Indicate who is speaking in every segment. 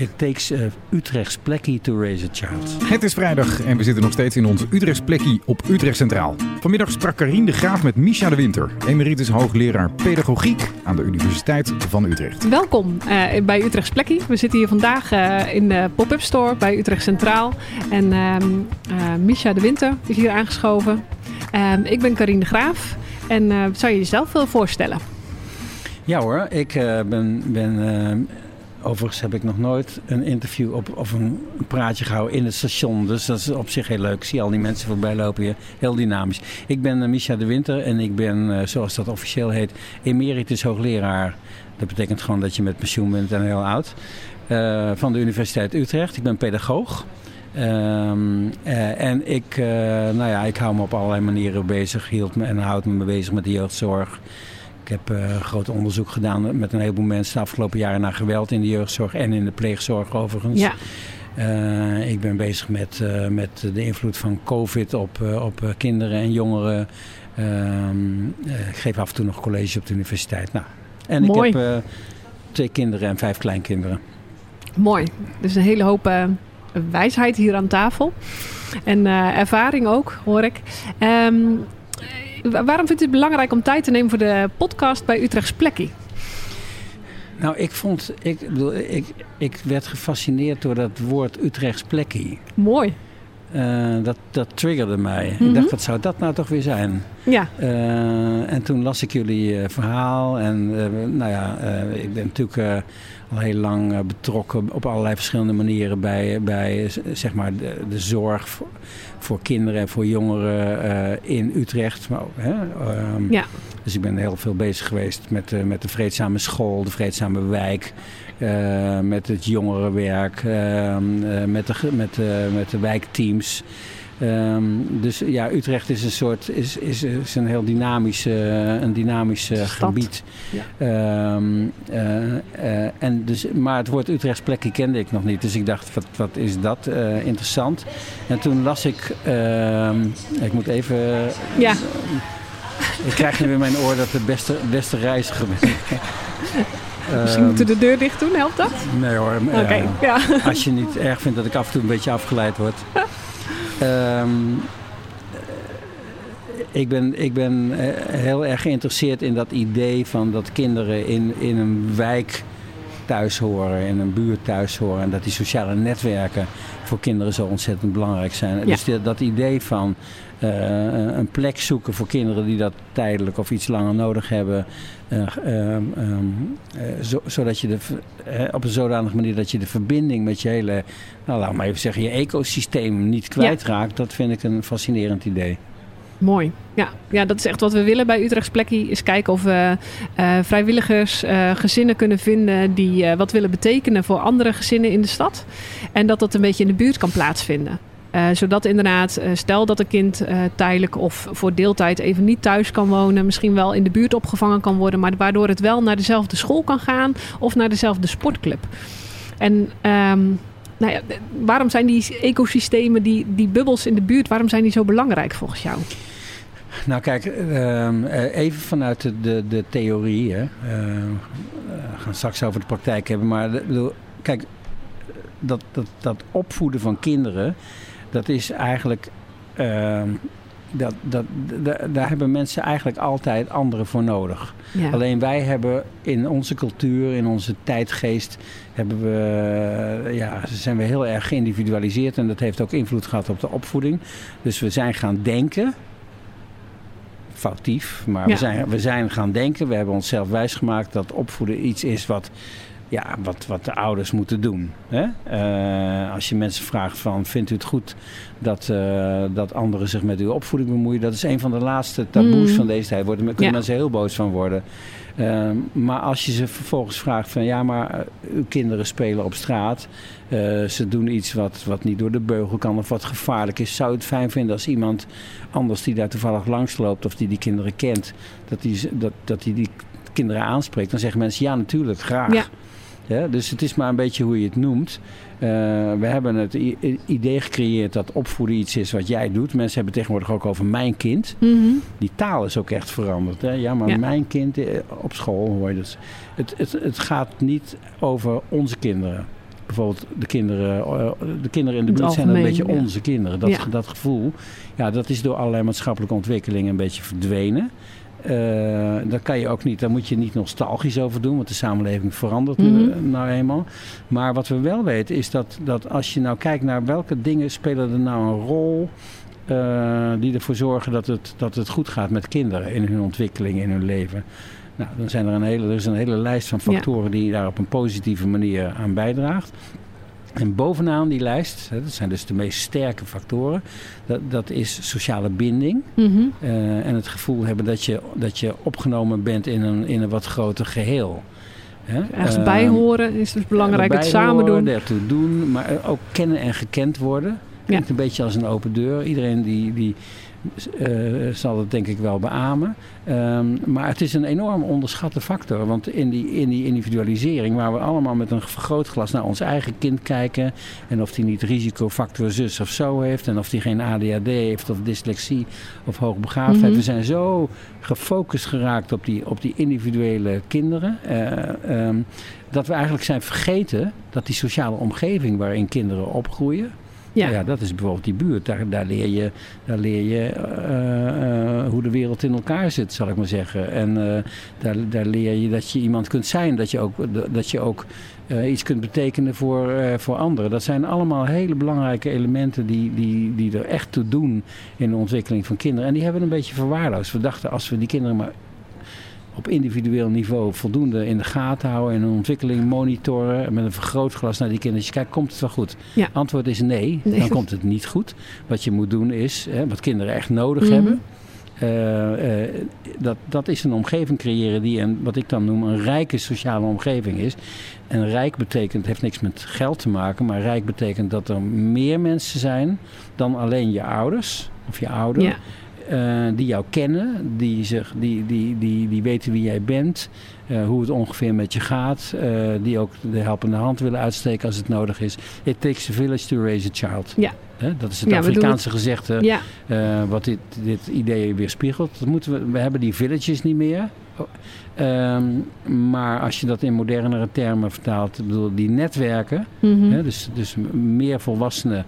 Speaker 1: It takes uh, Utrecht's plekkie to raise a child.
Speaker 2: Het is vrijdag en we zitten nog steeds in ons Utrechts plekkie op Utrecht Centraal. Vanmiddag sprak Karine de Graaf met Misha de Winter, emeritus hoogleraar pedagogiek aan de Universiteit van Utrecht.
Speaker 3: Welkom uh, bij Utrechts plekkie. We zitten hier vandaag uh, in de pop-up store bij Utrecht Centraal. En Misha de Winter is hier aangeschoven. Ehm, ik ben Karine de Graaf en zou je jezelf willen voorstellen?
Speaker 1: Ja hoor, ik ben... ben Overigens heb ik nog nooit een interview op, of een praatje gehouden in het station. Dus dat is op zich heel leuk. Ik zie al die mensen voorbij lopen hier. Heel dynamisch. Ik ben uh, Misha de Winter en ik ben, uh, zoals dat officieel heet, emeritus hoogleraar. Dat betekent gewoon dat je met pensioen bent en heel oud. Uh, van de Universiteit Utrecht. Ik ben pedagoog. Um, en ik, nou ja, ik hou me op allerlei manieren bezig. Hield me en houd me bezig met de jeugdzorg. Ik heb uh, groot onderzoek gedaan met een heleboel mensen de afgelopen jaren naar geweld in de jeugdzorg en in de pleegzorg overigens. Ja. Uh, ik ben bezig met, uh, met de invloed van COVID op, op kinderen en jongeren. Ehm, ik geef af en toe nog college op de universiteit. Nou, en Mooi. ik heb twee kinderen en vijf kleinkinderen.
Speaker 3: Mooi. Dus een hele hoop wijsheid hier aan tafel. En ervaring ook, hoor ik. Um, Waarom vindt u het belangrijk om tijd te nemen voor de podcast bij Utrechts Plekkie?
Speaker 1: Nou, ik vond, ik, bedoel, ik, ik werd gefascineerd door dat woord Utrechts Plekkie.
Speaker 3: Mooi.
Speaker 1: Uh, dat, dat triggerde mij. Mm -hmm. Ik dacht, mhm. wat zou dat nou toch weer zijn? Ja. Uh, en toen las ik jullie uh, verhaal. En nou ja, ik ben natuurlijk al heel lang betrokken op allerlei verschillende manieren bij, bij zeg maar de, de zorg voor, voor, kinderen en voor jongeren in Utrecht. Maar, hè, um, ja. Dus ik ben heel veel bezig geweest met, met de vreedzame school, de vreedzame wijk. Uh, met het jongerenwerk, uh, met, de, met, met de wijkteams. Um, dus ja, Utrecht is een soort is, is, is een heel dynamisch, uh, een dynamisch gebied. Ja. Um, en dus, maar het woord Utrechts plekje kende ik nog niet. Dus ik dacht, wat, wat is dat interessant? En toen las ik, ehm, ik moet even. Ja. ik krijg nu weer mijn oor dat de beste, beste reiziger ben.
Speaker 3: Misschien moeten we de deur dicht doen, helpt dat?
Speaker 1: Nee hoor. Okay, ja. Als je niet erg vindt dat ik af en toe een beetje afgeleid word. um, ik ben, ik ben eh, heel erg geïnteresseerd in dat idee van dat kinderen in, in een wijk thuis horen, in een buurt thuis horen. En dat die sociale netwerken voor kinderen zo ontzettend belangrijk zijn. Ja. Dus dat idee van een plek zoeken voor kinderen die dat tijdelijk of iets langer nodig hebben. Um, um, zo, zodat je de, op een zodanige manier dat je de verbinding met je hele, nou laat maar even zeggen, je ecosysteem niet kwijtraakt. Ja. Dat vind ik een fascinerend idee.
Speaker 3: Mooi. Ja. ja, dat is echt wat we willen bij Utrechts Plekkie. Is kijken of we uh, vrijwilligers, uh, gezinnen kunnen vinden die uh, wat willen betekenen voor andere gezinnen in de stad. En dat dat een beetje in de buurt kan plaatsvinden. Zodat inderdaad, stel dat een kind tijdelijk of voor deeltijd even niet thuis kan wonen, misschien wel in de buurt opgevangen kan worden, maar waardoor het wel naar dezelfde school kan gaan of naar dezelfde sportclub. En um, nou ja, waarom zijn die ecosystemen, die, die bubbels in de buurt, waarom zijn die zo belangrijk volgens jou?
Speaker 1: Nou kijk, ehm, eh, even vanuit de, de, theorie. Hè. Ehm, we gaan straks over de praktijk hebben. Maar kijk, dat, dat, dat opvoeden van kinderen, dat is eigenlijk. Ehm, dat, dat, daar hebben mensen eigenlijk altijd anderen voor nodig. Alleen wij hebben in onze cultuur, in onze tijdgeest, hebben we, ja, zijn we heel erg geïndividualiseerd. En dat heeft ook invloed gehad op de opvoeding. Dus we zijn gaan denken foutief. Maar we, zijn, we zijn gaan denken, we hebben onszelf wijsgemaakt dat opvoeden iets is wat, ja, wat, wat de ouders moeten doen. Hè? Uh, als je mensen vraagt van, vindt u het goed dat, uh, dat anderen zich met uw opvoeding bemoeien? Dat is een van de laatste taboes mm. van deze tijd. Daar kunnen ja. mensen heel boos van worden. Uh, maar als je ze vervolgens vraagt van ja, maar uh, uw kinderen spelen op straat. Ze doen iets wat, wat niet door de beugel kan of wat gevaarlijk is. Zou je het fijn vinden als iemand anders die daar toevallig langs loopt of die die kinderen kent, dat die, dat, dat die, die kinderen aanspreekt? Dan zeggen mensen ja, natuurlijk, graag. Ja. Ja, dus het is maar een beetje hoe je het noemt. Uh, we hebben het idee gecreëerd dat opvoeden iets is wat jij doet. Mensen hebben tegenwoordig ook over mijn kind. Mm -hmm. Die taal is ook echt veranderd. Hè? Ja, maar ja. mijn kind eh, op school hoor je. Het, het, het gaat niet over onze kinderen. bijvoorbeeld de kinderen, de kinderen in de buurt zijn een beetje onze kinderen. Dat, dat gevoel, ja, dat is door allerlei maatschappelijke ontwikkelingen een beetje verdwenen. Uh, daar kan je ook niet, daar moet je niet nostalgisch over doen, want de samenleving verandert mm nou eenmaal. Maar wat we wel weten is dat, dat als je nou kijkt naar welke dingen spelen er nou een rol uh, die ervoor zorgen dat het, dat het goed gaat met kinderen in hun ontwikkeling, in hun leven. Nou, dan zijn er een hele, er is een hele lijst van factoren die daar op een positieve manier aan bijdraagt. En bovenaan die lijst, dat zijn dus de meest sterke factoren, dat, dat is sociale binding. Mhm. Eh, en het gevoel hebben dat je, dat je opgenomen bent in een, in een wat groter geheel.
Speaker 3: Ergens uh, bijhoren is dus belangrijk, het samen doen.
Speaker 1: Ertoe doen, maar ook kennen en gekend worden. Klinkt een beetje als een open deur. Iedereen die, die uh, zal het denk ik wel beamen. Ehm, maar het is een enorm onderschatte factor. Want in die, in die individualisering, waar we allemaal met een vergrootglas naar ons eigen kind kijken. En of die niet risicofactor zus of zo heeft. En of die geen ADHD heeft of dyslexie of hoogbegaafdheid. Mhm. We zijn zo gefocust geraakt op die, op die individuele kinderen. Uh, um, dat we eigenlijk zijn vergeten dat die sociale omgeving waarin kinderen opgroeien ja. Nou ja, dat is bijvoorbeeld die buurt. Daar, daar leer je, daar leer je eh, eh, hoe de wereld in elkaar zit, zal ik maar zeggen. En uh, daar, daar leer je dat je iemand kunt zijn. Dat je ook, dat je ook iets kunt betekenen voor, voor anderen. Dat zijn allemaal hele belangrijke elementen die, die, die er echt toe doen in de ontwikkeling van kinderen. En die hebben we een beetje verwaarloosd. We dachten als we die kinderen maar op individueel niveau voldoende in de gaten houden en een ontwikkeling monitoren met een vergrootglas naar die kindertjes. Kijk, komt het wel goed? Ja. Antwoord is nee, dan komt het niet goed. Wat je moet doen is, hè, wat kinderen echt nodig mhm. hebben, uh, uh, dat, dat is een omgeving creëren die een, wat ik dan noem een rijke sociale omgeving is. En rijk betekent, heeft niks met geld te maken, maar rijk betekent dat er meer mensen zijn dan alleen je ouders of je ouder. Ja. Uh, die jou kennen, die, zich, die, die, die, die weten wie jij bent, uh, hoe het ongeveer met je gaat, uh, die ook de helpende hand willen uitsteken als het nodig is. It takes a village to raise a child. Ja. dat is het ja, Afrikaanse gezegde ja. wat dit, dit idee weerspiegelt. Dat moeten we, we hebben die villages niet meer. Um, maar als je dat in modernere termen vertaalt, bedoel, die netwerken, mm -hmm. dus, dus meer volwassenen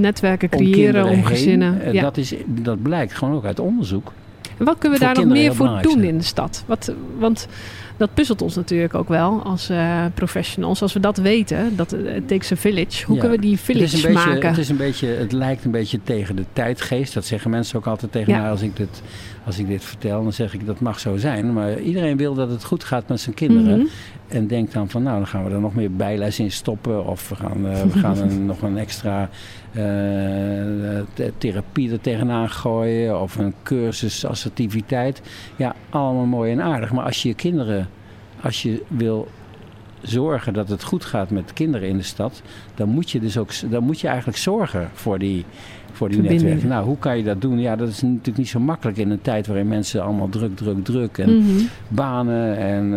Speaker 3: netwerken creëren om, gezinnen.
Speaker 1: Eh, ja. Dat, is, dat blijkt gewoon ook uit onderzoek.
Speaker 3: En wat kunnen we daar nog meer voor doen in de stad? Wat, want dat puzzelt ons natuurlijk ook wel als uh, professionals. Als we dat weten, dat het takes a village. Hoe kunnen we die village
Speaker 1: het is een
Speaker 3: maken?
Speaker 1: Beetje, het, is een beetje, het lijkt een beetje tegen de tijdgeest. Dat zeggen mensen ook altijd tegen mij als ik, dit, als ik dit vertel. Dan zeg ik dat mag zo zijn. Maar iedereen wil dat het goed gaat met zijn kinderen. Mhm. En denkt dan van nou, dan gaan we er nog meer bijles in stoppen. Of we gaan, uh, we gaan een, nog een extra uh, therapie er tegenaan gooien. Of een cursus assertiviteit. Ja, allemaal mooi en aardig. Maar als je je kinderen, als je wil zorgen dat het goed gaat met kinderen in de stad, dan moet je dus ook dan moet je eigenlijk zorgen voor die, voor die netwerken. Nou, hoe kan je dat doen? Ja, dat is natuurlijk niet zo makkelijk in een tijd waarin mensen allemaal druk, druk, druk en mhm. banen en uh,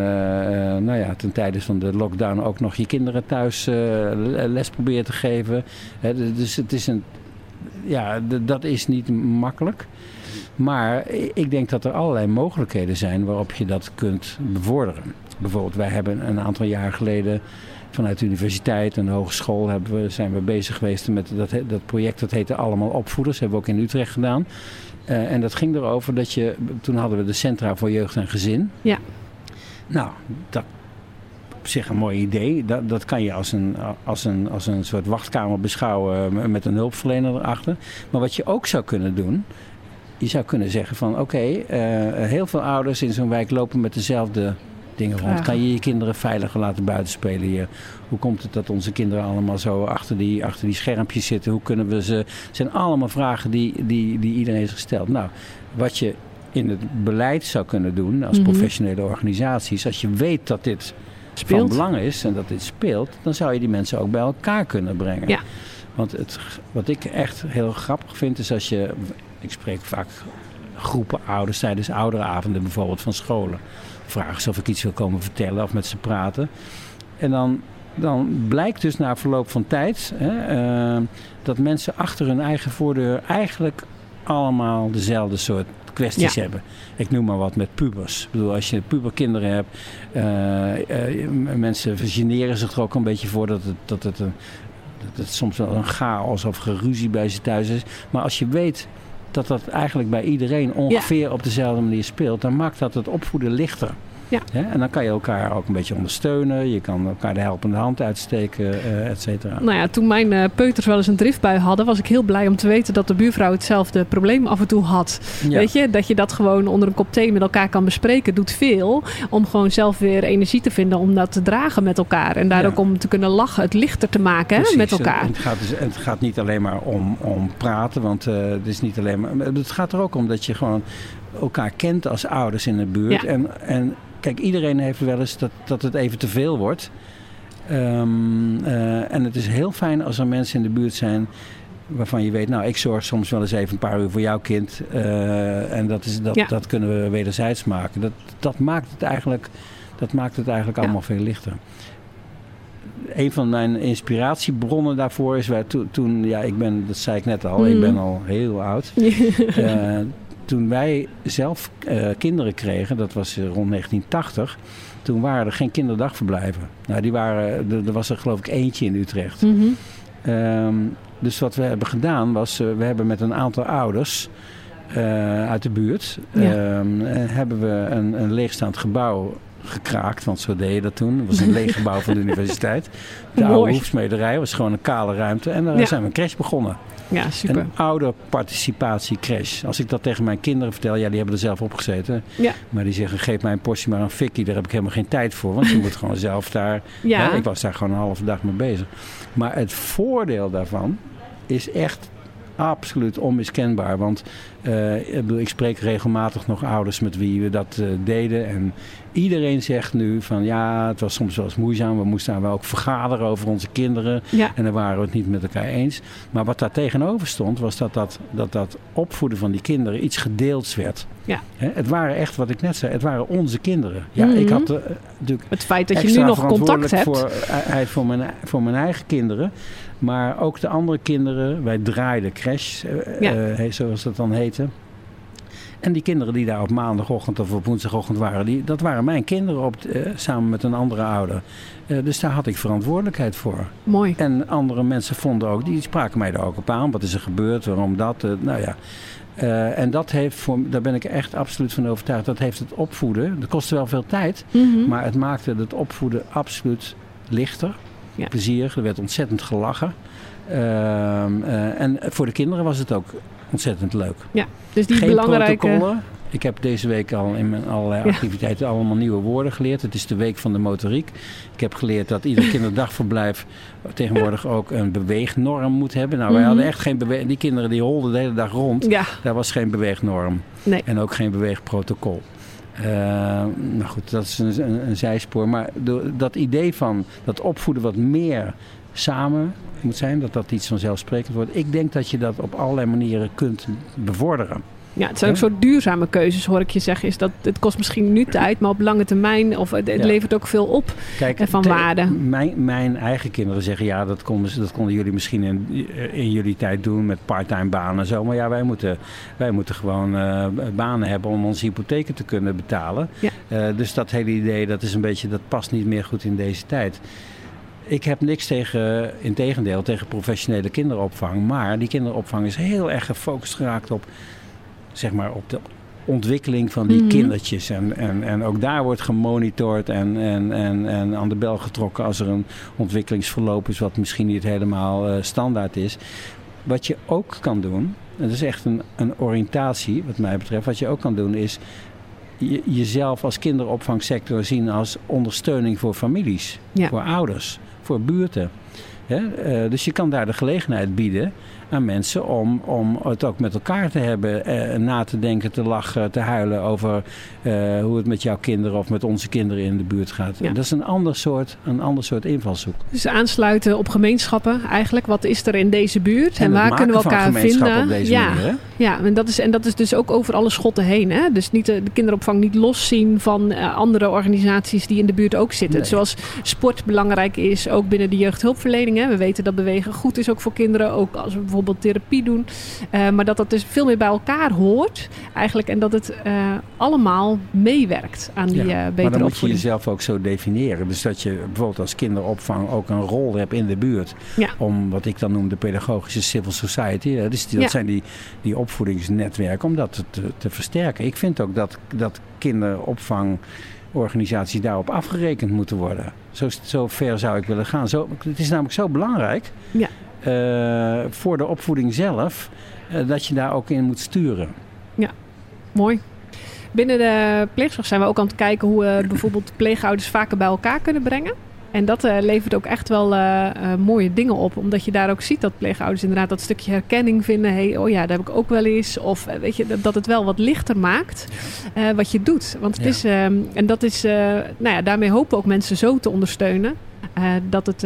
Speaker 1: nou ja, ten tijde van de lockdown ook nog je kinderen thuis uh, les proberen te geven. dus het is een, ja, dat is niet makkelijk. Maar ik denk dat er allerlei mogelijkheden zijn waarop je dat kunt bevorderen. Bijvoorbeeld, wij hebben een aantal jaar geleden vanuit de universiteit en de hogeschool hebben we, zijn we bezig geweest met dat, dat project. Dat heette Allemaal Opvoeders. Hebben we ook in Utrecht gedaan. Uh, en dat ging erover dat je, toen hadden we de Centra voor Jeugd en Gezin. Ja. Nou, dat op zich een mooi idee. Dat, dat kan je als een, als, een, als een soort wachtkamer beschouwen met een hulpverlener erachter. Maar wat je ook zou kunnen doen, je zou kunnen zeggen van oké, okay, uh, heel veel ouders in zo'n wijk lopen met dezelfde dingen rond. Kan je je kinderen veiliger laten buitenspelen hier? Hoe komt het dat onze kinderen allemaal zo achter die, achter die schermpjes zitten? Hoe kunnen we ze... Het zijn allemaal vragen die, die, die iedereen heeft gesteld. Nou, wat je in het beleid zou kunnen doen als mhm. professionele organisaties... als je weet dat dit speelt. van belang is en dat dit speelt... dan zou je die mensen ook bij elkaar kunnen brengen. Ja. Want het, wat ik echt heel grappig vind is als je... Ik spreek vaak groepen ouders tijdens ouderavonden bijvoorbeeld van scholen vragen ze of ik iets wil komen vertellen of met ze praten. En dan, dan blijkt dus na verloop van tijd hè, uh, dat mensen achter hun eigen voordeur eigenlijk allemaal dezelfde soort kwesties hebben. Ik noem maar wat met pubers. Ik bedoel, als je puberkinderen hebt, uh, mensen generen zich er ook een beetje voor dat het, dat het, een, dat het soms wel een chaos of geruzie bij ze thuis is. Maar als je weet dat dat eigenlijk bij iedereen ongeveer op dezelfde manier speelt, dan maakt dat het opvoeden lichter. Ja. En dan kan je elkaar ook een beetje ondersteunen. Je kan elkaar de helpende hand uitsteken, uh, et cetera.
Speaker 3: Nou ja, toen mijn uh, peuters wel eens een driftbui hadden, was ik heel blij om te weten dat de buurvrouw hetzelfde probleem af en toe had. Weet je, dat je dat gewoon onder een kop thee met elkaar kan bespreken, doet veel. Om gewoon zelf weer energie te vinden om dat te dragen met elkaar. En daar ook om te kunnen lachen, het lichter te maken hè, met elkaar.
Speaker 1: Het gaat, dus, het gaat niet alleen maar om, om praten, want uh, het is niet alleen maar. Het gaat er ook om dat je gewoon elkaar kent als ouders in de buurt. En, en Kijk, iedereen heeft wel eens dat, dat het even te veel wordt. Um, uh, en het is heel fijn als er mensen in de buurt zijn waarvan je weet, nou, ik zorg soms wel eens even een paar uur voor jouw kind. Uh, en dat, is, dat, dat kunnen we wederzijds maken. Dat, dat maakt het eigenlijk, dat maakt het eigenlijk allemaal veel lichter. Een van mijn inspiratiebronnen daarvoor is wij toen, ja, ik ben, dat zei ik net al, ik mhm. ben al heel oud. uh, toen wij zelf uh, kinderen kregen, dat was rond 1980, toen waren er geen kinderdagverblijven. Nou, die waren, er, was er geloof ik eentje in Utrecht. Mm -hmm. dus wat we hebben gedaan was, uh, we hebben met een aantal ouders uh, uit de buurt, ja. um, hebben we een, een leegstaand gebouw gekraakt, want zo deed je dat toen. Het was een leeg gebouw van de universiteit. De oude hoefsmederij was gewoon een kale ruimte. En daar zijn we een crash begonnen.
Speaker 3: Ja, super.
Speaker 1: Een ouderparticipatiecrash. Als ik dat tegen mijn kinderen vertel, ja, die hebben er zelf op gezeten. Ja. Maar die zeggen, geef mij een portie maar een fikkie. Daar heb ik helemaal geen tijd voor. Want je moet gewoon zelf daar... Ja. Hè, ik was daar gewoon een halve dag mee bezig. Maar het voordeel daarvan is echt absoluut onmiskenbaar. Want uh, ik, ik, spreek regelmatig nog ouders met wie we dat uh, deden. En iedereen zegt nu van ja, het was soms wel eens moeizaam. We moesten wel ook vergaderen over onze kinderen. Ja. En dan waren we het niet met elkaar eens. Maar wat daar tegenover stond, was dat dat, dat, dat opvoeden van die kinderen iets gedeelds werd. Ja. het waren echt, wat ik net zei, het waren onze kinderen. Ja, ik
Speaker 3: had uh, natuurlijk het feit dat je nu nog contact hebt.
Speaker 1: Voor, voor, mijn, voor mijn eigen kinderen. Maar ook de andere kinderen. Wij draaiden crash, ja. zoals dat dan heette. En die kinderen die daar op maandagochtend of op woensdagochtend waren, die, dat waren mijn kinderen op, uh, samen met een andere ouder. Uh, dus daar had ik verantwoordelijkheid voor.
Speaker 3: Mooi.
Speaker 1: En andere mensen vonden ook, die spraken mij er ook op aan. Wat is er gebeurd? Waarom dat? Uh, nou ja. en dat heeft voor, daar ben ik echt absoluut van overtuigd. Dat heeft het opvoeden. Dat kostte wel veel tijd. Mm -hmm. Maar het maakte het opvoeden absoluut lichter. Ja. Plezier. Er werd ontzettend gelachen. Ehm, en voor de kinderen was het ook ontzettend leuk.
Speaker 3: Ja, dus die
Speaker 1: Geen
Speaker 3: belangrijke...
Speaker 1: protocollen. Ik heb deze week al in mijn allerlei activiteiten allemaal nieuwe woorden geleerd. Het is de week van de motoriek. Ik heb geleerd dat ieder kinderdagverblijf tegenwoordig ook een beweegnorm moet hebben. Nou, wij mhm. hadden echt geen beweeg... Die kinderen die holden de hele dag rond. Ja. Daar was geen beweegnorm. Nee. En ook geen beweegprotocol. Uh, nou goed, dat is een, een, een zijspoor. Maar dat idee van dat opvoeden wat meer samen moet zijn, dat dat iets vanzelfsprekend wordt. Ik denk dat je dat op allerlei manieren kunt bevorderen.
Speaker 3: Ja, het zijn ook soort duurzame keuzes, hoor ik je zeggen. Is dat, het kost misschien nu tijd, maar op lange termijn, of het, levert ook veel op Kijk, eh, van waarde.
Speaker 1: Mijn, mijn eigen kinderen zeggen, ja, dat konden, dat konden jullie misschien in, in jullie tijd doen met parttime banen en zo. Maar ja, wij moeten, wij moeten gewoon uh, banen hebben om onze hypotheken te kunnen betalen. Ja. Uh, dus dat hele idee, dat is een beetje, dat past niet meer goed in deze tijd. Ik heb niks tegen, in tegendeel, tegen professionele kinderopvang. Maar die kinderopvang is heel erg gefocust geraakt op, zeg maar, op de ontwikkeling van die mhm. kindertjes. En, en, en ook daar wordt gemonitord en, en, en, en aan de bel getrokken als er een ontwikkelingsverloop is wat misschien niet helemaal uh, standaard is. Wat je ook kan doen, en dat is echt een, een oriëntatie wat mij betreft, wat je ook kan doen is je, jezelf als kinderopvangsector zien als ondersteuning voor families, voor ouders voor buurten. Uh, dus je kan daar de gelegenheid bieden aan mensen om, om het ook met elkaar te hebben, uh, na te denken, te lachen, te huilen over uh, hoe het met jouw kinderen of met onze kinderen in de buurt gaat. Ja. Dat is een ander, soort, een ander soort invalshoek.
Speaker 3: Dus aansluiten op gemeenschappen eigenlijk. Wat is er in deze buurt en, en waar kunnen we elkaar vinden?
Speaker 1: Op deze
Speaker 3: ja,
Speaker 1: manier,
Speaker 3: ja en, dat is, en dat is dus ook over alle schotten heen. Hè? Dus niet de, de kinderopvang niet loszien van uh, andere organisaties die in de buurt ook zitten. Nee. Zoals sport belangrijk is, ook binnen de jeugdhulpverlening. Hè? We weten dat bewegen goed is ook voor kinderen. Ook als we bijvoorbeeld bijvoorbeeld therapie doen. maar dat dat dus veel meer bij elkaar hoort eigenlijk. En dat het allemaal meewerkt aan die ja, betere
Speaker 1: Maar dan
Speaker 3: moet
Speaker 1: je jezelf ook zo definiëren. Dus dat je bijvoorbeeld als kinderopvang ook een rol hebt in de buurt. Om wat ik dan noem de pedagogische civil society. Dus dat zijn die, die opvoedingsnetwerken om dat te, te versterken. Ik vind ook dat, dat kinderopvangorganisaties daarop afgerekend moeten worden. Zo, zo ver zou ik willen gaan. Zo, het is namelijk zo belangrijk ja. Uh, voor de opvoeding zelf uh, dat je daar ook in moet sturen.
Speaker 3: Ja, mooi. Binnen de pleegzorg zijn we ook aan het kijken hoe we bijvoorbeeld pleegouders vaker bij elkaar kunnen brengen. En dat uh, levert ook echt wel uh, uh, mooie dingen op. Omdat je daar ook ziet dat pleegouders inderdaad dat stukje herkenning vinden. Hey, oh ja, dat heb ik ook wel eens. Of weet je, dat het wel wat lichter maakt wat je doet. Want het is, ehm, en dat is, nou ja, daarmee hopen we ook mensen zo te ondersteunen. dat het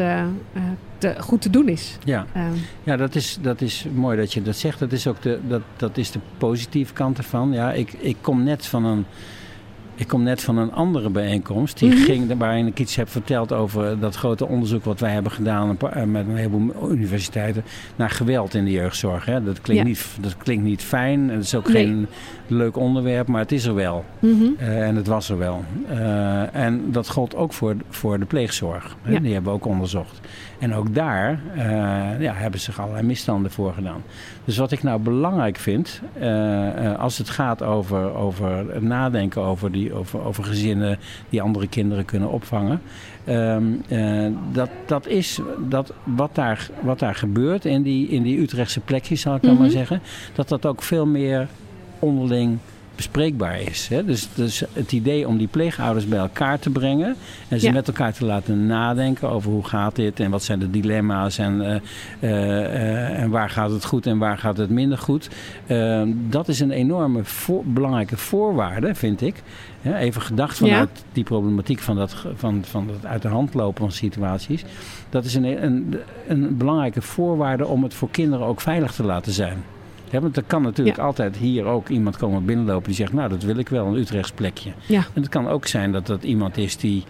Speaker 3: te, goed te doen is.
Speaker 1: Ja, ehm. ja dat, is, dat is mooi dat je dat zegt. Dat is ook de, dat, dat is de positieve kant ervan. Ja, ik, ik kom net van een ik kom net van een andere bijeenkomst. Die mm ging, waarin ik iets heb verteld over dat grote onderzoek wat wij hebben gedaan eh, met een heleboel universiteiten naar geweld in de jeugdzorg. Hè. Dat, klinkt niet, dat klinkt niet fijn. Het is ook geen leuk onderwerp, maar het is er wel. Mhm. Eh, en het was er wel. Uh, en dat gold ook voor, voor de pleegzorg. Hè. Die hebben we ook onderzocht. En ook daar uh, ja, hebben zich allerlei misstanden voor gedaan. Dus wat ik nou belangrijk vind, als het gaat over, over nadenken over, die, over, over gezinnen die andere kinderen kunnen opvangen. Uh, dat, dat is dat wat, daar, wat daar gebeurt in die, in die Utrechtse plekjes, zal ik dan maar mhm. zeggen. Dat dat ook veel meer onderling bespreekbaar is. Hè? Dus, dus het idee om die pleegouders bij elkaar te brengen en ze met elkaar te laten nadenken over hoe gaat dit en wat zijn de dilemma's en, uh, uh, en waar gaat het goed en waar gaat het minder goed. Ehm, dat is een enorme belangrijke voorwaarde, vind ik. Ja, even gedacht vanuit die problematiek van dat, van, van dat uit de hand lopen van situaties. Dat is een, een, een belangrijke voorwaarde om het voor kinderen ook veilig te laten zijn. Ja, want er kan natuurlijk altijd hier ook iemand komen binnenlopen die zegt, nou dat wil ik wel, een Utrechts plekje. Ja. En het kan ook zijn dat dat iemand is die,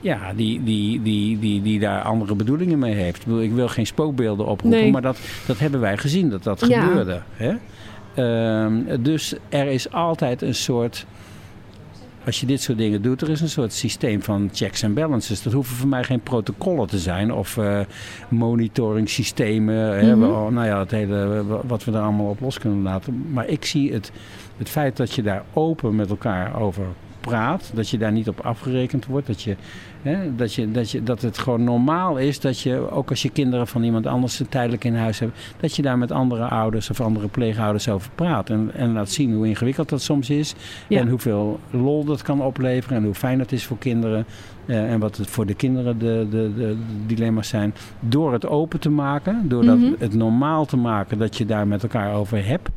Speaker 1: ja, die, die, die, die, die daar andere bedoelingen mee heeft. Ik wil, geen spookbeelden oproepen, maar dat, dat hebben wij gezien dat dat gebeurde. Hè? Ehm, dus er is altijd een soort als je dit soort dingen doet, er is een soort systeem van checks en balances. Dat hoeven voor mij geen protocollen te zijn of uh, monitoring systemen. Mm nou ja, het hele, wat we daar allemaal op los kunnen laten. Maar ik zie het, het feit dat je daar open met elkaar over praat, dat je daar niet op afgerekend wordt. Dat, je, hè, dat, je, dat, je, dat het gewoon normaal is dat je, ook als je kinderen van iemand anders tijdelijk in huis hebt, dat je daar met andere ouders of andere pleegouders over praat. En, en laat zien hoe ingewikkeld dat soms is. En hoeveel lol dat kan opleveren en hoe fijn dat is voor kinderen. Uh, en wat het voor de kinderen de, de, de, dilemma's zijn. Door het open te maken, door dat, mhm. het normaal te maken dat je daar met elkaar over hebt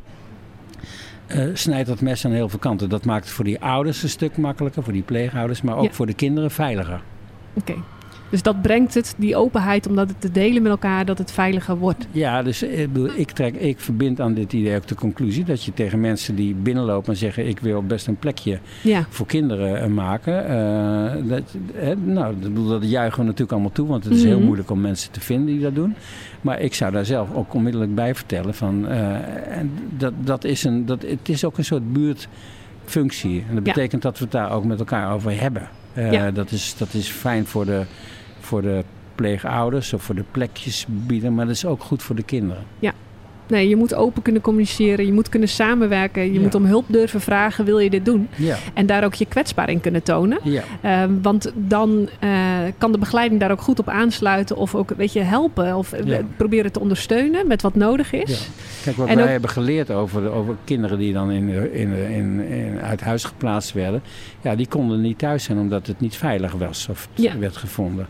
Speaker 1: uh, snijdt dat mes aan heel veel kanten. Dat maakt het voor die ouders een stuk makkelijker, voor die pleegouders, maar ook voor de kinderen veiliger.
Speaker 3: Oké. Dus dat brengt het, die openheid om dat te delen met elkaar, dat het veiliger wordt.
Speaker 1: Ja, dus eh, ik, bedoel, ik, trek, ik verbind aan dit idee ook de conclusie dat je tegen mensen die binnenlopen en zeggen: Ik wil best een plekje voor kinderen eh, maken. Uh, dat, nou, dat juichen we natuurlijk allemaal toe, want het is heel mhm. moeilijk om mensen te vinden die dat doen. Maar ik zou daar zelf ook onmiddellijk bij vertellen van, en dat, dat is een, dat, het is ook een soort buurtfunctie. En dat betekent dat we het daar ook met elkaar over hebben. dat, is, dat is fijn voor de voor de pleegouders of voor de plekjes bieden, maar dat is ook goed voor de kinderen.
Speaker 3: Ja. Nee, je moet open kunnen communiceren, je moet kunnen samenwerken, je moet om hulp durven vragen, wil je dit doen? Ja. En daar ook je kwetsbaar in kunnen tonen. Ja. Ehm, want dan uh, kan de begeleiding daar ook goed op aansluiten of ook weet je, helpen of ja. proberen te ondersteunen met wat nodig is.
Speaker 1: Kijk, wat wij hebben geleerd over, over kinderen die dan in, in, in, in, uit huis geplaatst werden, ja, die konden niet thuis zijn omdat het niet veilig was of werd gevonden.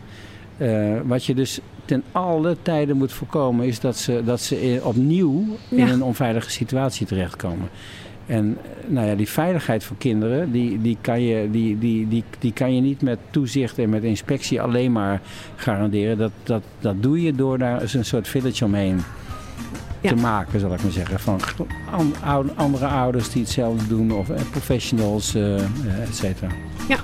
Speaker 1: Uh, wat je dus ten alle tijden moet voorkomen, is dat ze, dat ze opnieuw in een onveilige situatie terechtkomen. En eh, nou ja, die veiligheid voor kinderen, die, die, kan je, die, die, die, die kan je niet met toezicht en met inspectie alleen maar garanderen. Dat, dat, dat doe je door daar eens een soort village omheen te maken, zal ik maar zeggen. Van andere ouders die hetzelfde doen, of eh, professionals, uh, et cetera.
Speaker 3: Ja,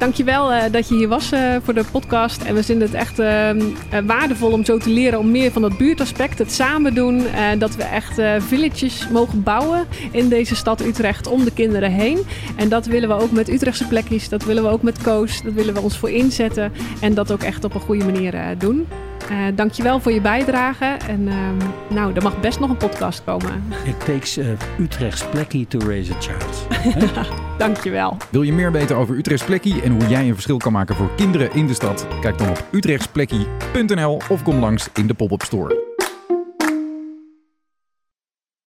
Speaker 3: dankjewel uh, dat je hier was voor de podcast. En we vinden het echt ehm, waardevol om zo te leren om meer van dat buurtaspect, het samen doen. dat we echt villages mogen bouwen in deze stad Utrecht om de kinderen heen. En dat willen we ook met Utrechtse plekjes, dat willen we ook met Koos, dat willen we ons voor inzetten. En dat ook echt op een goede manier doen. Uh, dankjewel voor je bijdrage. En ehm, nou, er mag best nog een podcast komen.
Speaker 1: It takes uh, Utrecht's plekkie to raise a child.
Speaker 3: dankjewel.
Speaker 2: Wil je meer weten over Utrecht's plekkie en hoe jij een verschil kan maken voor kinderen in de stad? Kijk dan op utrechtsplekkie.nl of kom langs in de pop-up store.